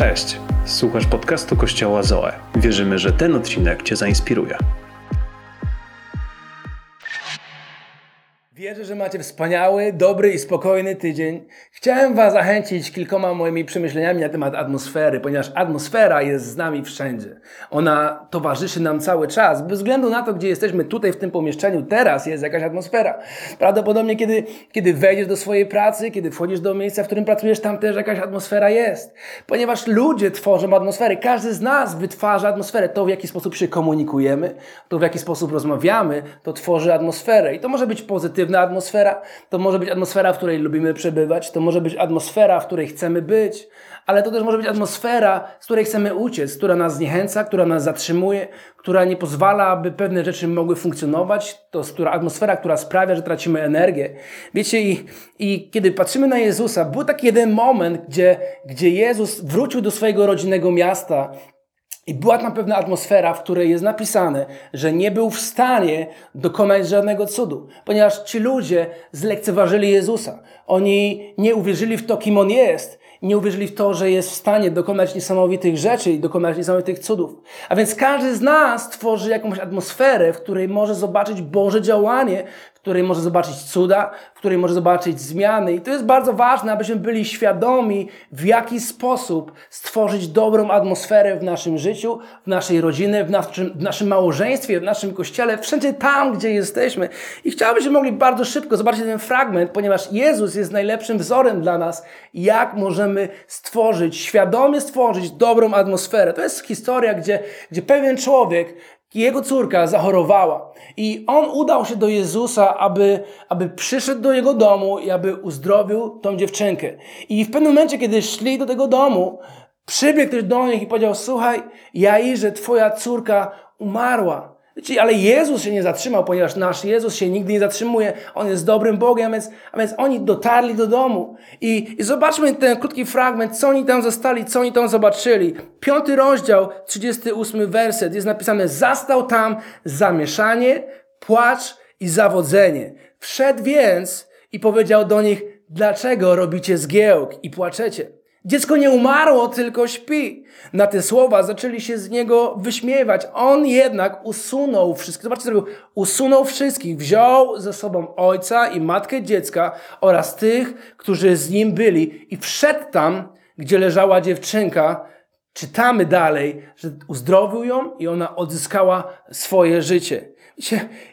Cześć, słuchasz podcastu Kościoła Zoe. Wierzymy, że ten odcinek Cię zainspiruje. Wierzę, że macie wspaniały, dobry i spokojny tydzień. Chciałem Was zachęcić kilkoma moimi przemyśleniami na temat atmosfery, ponieważ atmosfera jest z nami wszędzie. Ona towarzyszy nam cały czas. Bez względu na to, gdzie jesteśmy tutaj w tym pomieszczeniu, teraz jest jakaś atmosfera. Prawdopodobnie, kiedy, kiedy wejdziesz do swojej pracy, kiedy wchodzisz do miejsca, w którym pracujesz, tam też jakaś atmosfera jest. Ponieważ ludzie tworzą atmosferę. Każdy z nas wytwarza atmosferę. To, w jaki sposób się komunikujemy, to, w jaki sposób rozmawiamy, to tworzy atmosferę. I to może być pozytywne atmosfera, to może być atmosfera, w której lubimy przebywać, to może być atmosfera, w której chcemy być, ale to też może być atmosfera, z której chcemy uciec, która nas zniechęca, która nas zatrzymuje, która nie pozwala, aby pewne rzeczy mogły funkcjonować. To jest atmosfera, która sprawia, że tracimy energię. Wiecie, i, i kiedy patrzymy na Jezusa, był taki jeden moment, gdzie, gdzie Jezus wrócił do swojego rodzinnego miasta, i była tam pewna atmosfera, w której jest napisane, że nie był w stanie dokonać żadnego cudu, ponieważ ci ludzie zlekceważyli Jezusa. Oni nie uwierzyli w to, kim On jest, nie uwierzyli w to, że jest w stanie dokonać niesamowitych rzeczy i dokonać niesamowitych cudów. A więc każdy z nas tworzy jakąś atmosferę, w której może zobaczyć Boże działanie, w której może zobaczyć cuda, w której może zobaczyć zmiany. I to jest bardzo ważne, abyśmy byli świadomi, w jaki sposób stworzyć dobrą atmosferę w naszym życiu, w naszej rodzinie, w naszym, w naszym małżeństwie, w naszym kościele, wszędzie tam, gdzie jesteśmy. I chciałbym, żebyśmy mogli bardzo szybko zobaczyć ten fragment, ponieważ Jezus jest najlepszym wzorem dla nas, jak możemy stworzyć, świadomie stworzyć dobrą atmosferę. To jest historia, gdzie, gdzie pewien człowiek jego córka zachorowała i on udał się do Jezusa, aby, aby przyszedł do jego domu i aby uzdrowił tą dziewczynkę. I w pewnym momencie, kiedy szli do tego domu, przybiegł ktoś do nich i powiedział, słuchaj, ja i że twoja córka umarła. Wiecie, ale Jezus się nie zatrzymał, ponieważ nasz Jezus się nigdy nie zatrzymuje. On jest dobrym Bogiem, więc, a więc oni dotarli do domu. I, I zobaczmy ten krótki fragment, co oni tam zostali, co oni tam zobaczyli. Piąty rozdział, 38 werset jest napisane, zastał tam zamieszanie, płacz i zawodzenie. Wszedł więc i powiedział do nich, dlaczego robicie zgiełk i płaczecie? Dziecko nie umarło, tylko śpi. Na te słowa zaczęli się z niego wyśmiewać. On jednak usunął wszystkich. Zobaczcie, co robił. Usunął wszystkich. Wziął ze sobą ojca i matkę dziecka oraz tych, którzy z nim byli i wszedł tam, gdzie leżała dziewczynka. Czytamy dalej, że uzdrowił ją i ona odzyskała swoje życie.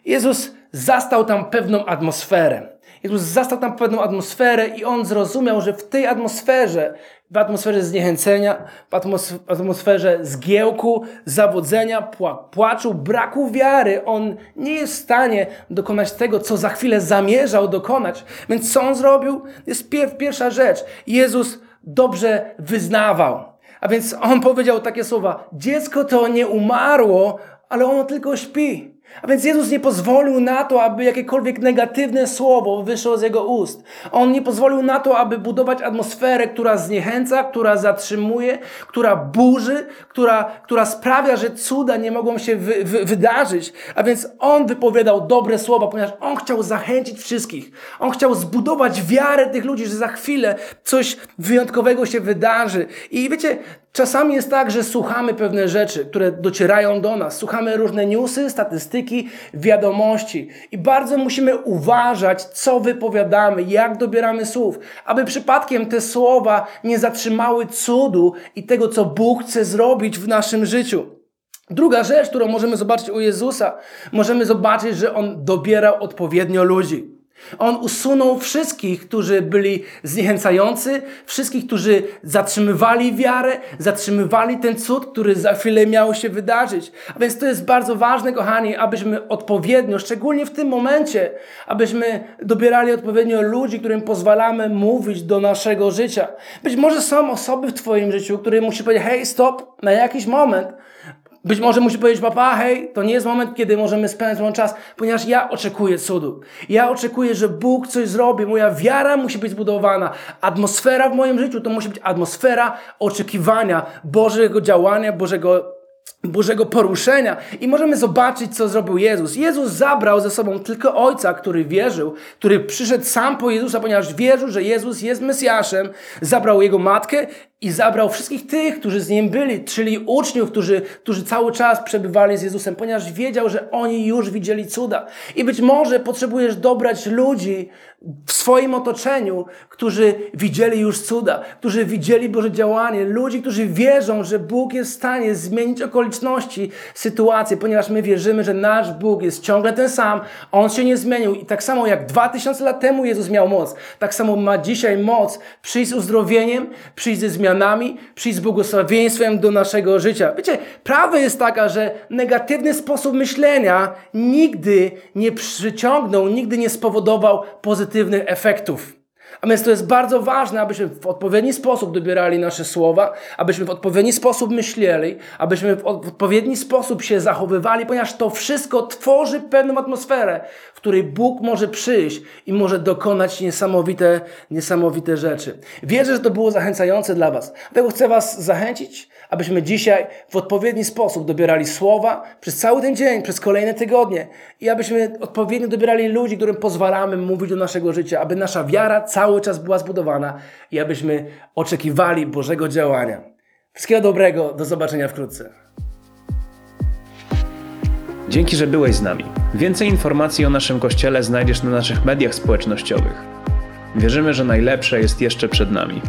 Jezus zastał tam pewną atmosferę. Jezus zastał tam pewną atmosferę i on zrozumiał, że w tej atmosferze w atmosferze zniechęcenia, w atmosferze zgiełku, zawodzenia, płaczu, braku wiary. On nie jest w stanie dokonać tego, co za chwilę zamierzał dokonać. Więc co on zrobił? Jest pierwsza rzecz. Jezus dobrze wyznawał. A więc on powiedział takie słowa: Dziecko to nie umarło, ale ono tylko śpi. A więc Jezus nie pozwolił na to, aby jakiekolwiek negatywne słowo wyszło z jego ust. On nie pozwolił na to, aby budować atmosferę, która zniechęca, która zatrzymuje, która burzy, która, która sprawia, że cuda nie mogą się wy, wy, wydarzyć. A więc on wypowiadał dobre słowa, ponieważ on chciał zachęcić wszystkich. On chciał zbudować wiarę tych ludzi, że za chwilę coś wyjątkowego się wydarzy. I wiecie, Czasami jest tak, że słuchamy pewne rzeczy, które docierają do nas. Słuchamy różne newsy, statystyki, wiadomości i bardzo musimy uważać, co wypowiadamy, jak dobieramy słów, aby przypadkiem te słowa nie zatrzymały cudu i tego, co Bóg chce zrobić w naszym życiu. Druga rzecz, którą możemy zobaczyć u Jezusa, możemy zobaczyć, że On dobierał odpowiednio ludzi. On usunął wszystkich, którzy byli zniechęcający, wszystkich, którzy zatrzymywali wiarę, zatrzymywali ten cud, który za chwilę miał się wydarzyć. A więc to jest bardzo ważne, kochani, abyśmy odpowiednio, szczególnie w tym momencie, abyśmy dobierali odpowiednio ludzi, którym pozwalamy mówić do naszego życia. Być może są osoby w Twoim życiu, które musi powiedzieć, hej, stop, na jakiś moment. Być może musi powiedzieć papa, hej, to nie jest moment, kiedy możemy spędzać ten czas, ponieważ ja oczekuję cudu. Ja oczekuję, że Bóg coś zrobi. Moja wiara musi być zbudowana. Atmosfera w moim życiu to musi być atmosfera oczekiwania Bożego działania, Bożego Bożego poruszenia i możemy zobaczyć, co zrobił Jezus. Jezus zabrał ze sobą tylko Ojca, który wierzył, który przyszedł sam po Jezusa, ponieważ wierzył, że Jezus jest Mesjaszem. Zabrał jego matkę i zabrał wszystkich tych, którzy z nim byli, czyli uczniów, którzy, którzy cały czas przebywali z Jezusem, ponieważ wiedział, że oni już widzieli cuda. I być może potrzebujesz dobrać ludzi w swoim otoczeniu, którzy widzieli już cuda, którzy widzieli Boże działanie, ludzi, którzy wierzą, że Bóg jest w stanie zmienić okoliczności, sytuacje, ponieważ my wierzymy, że nasz Bóg jest ciągle ten sam, On się nie zmienił i tak samo jak dwa tysiące lat temu Jezus miał moc, tak samo ma dzisiaj moc przyjść z uzdrowieniem, przyjść ze zmianami, przyjść z błogosławieństwem do naszego życia. Wiecie, prawda jest taka, że negatywny sposób myślenia nigdy nie przyciągnął, nigdy nie spowodował pozytywnych efektów. A więc to jest bardzo ważne, abyśmy w odpowiedni sposób dobierali nasze słowa, abyśmy w odpowiedni sposób myśleli, abyśmy w odpowiedni sposób się zachowywali, ponieważ to wszystko tworzy pewną atmosferę, w której Bóg może przyjść i może dokonać niesamowite, niesamowite rzeczy. Wierzę, że to było zachęcające dla Was. Dlatego chcę Was zachęcić, abyśmy dzisiaj w odpowiedni sposób dobierali słowa przez cały ten dzień, przez kolejne tygodnie i abyśmy odpowiednio dobierali ludzi, którym pozwalamy mówić do naszego życia, aby nasza wiara cały czas była zbudowana i abyśmy oczekiwali Bożego działania. Wszystkiego dobrego, do zobaczenia wkrótce. Dzięki, że byłeś z nami. Więcej informacji o naszym kościele znajdziesz na naszych mediach społecznościowych. Wierzymy, że najlepsze jest jeszcze przed nami.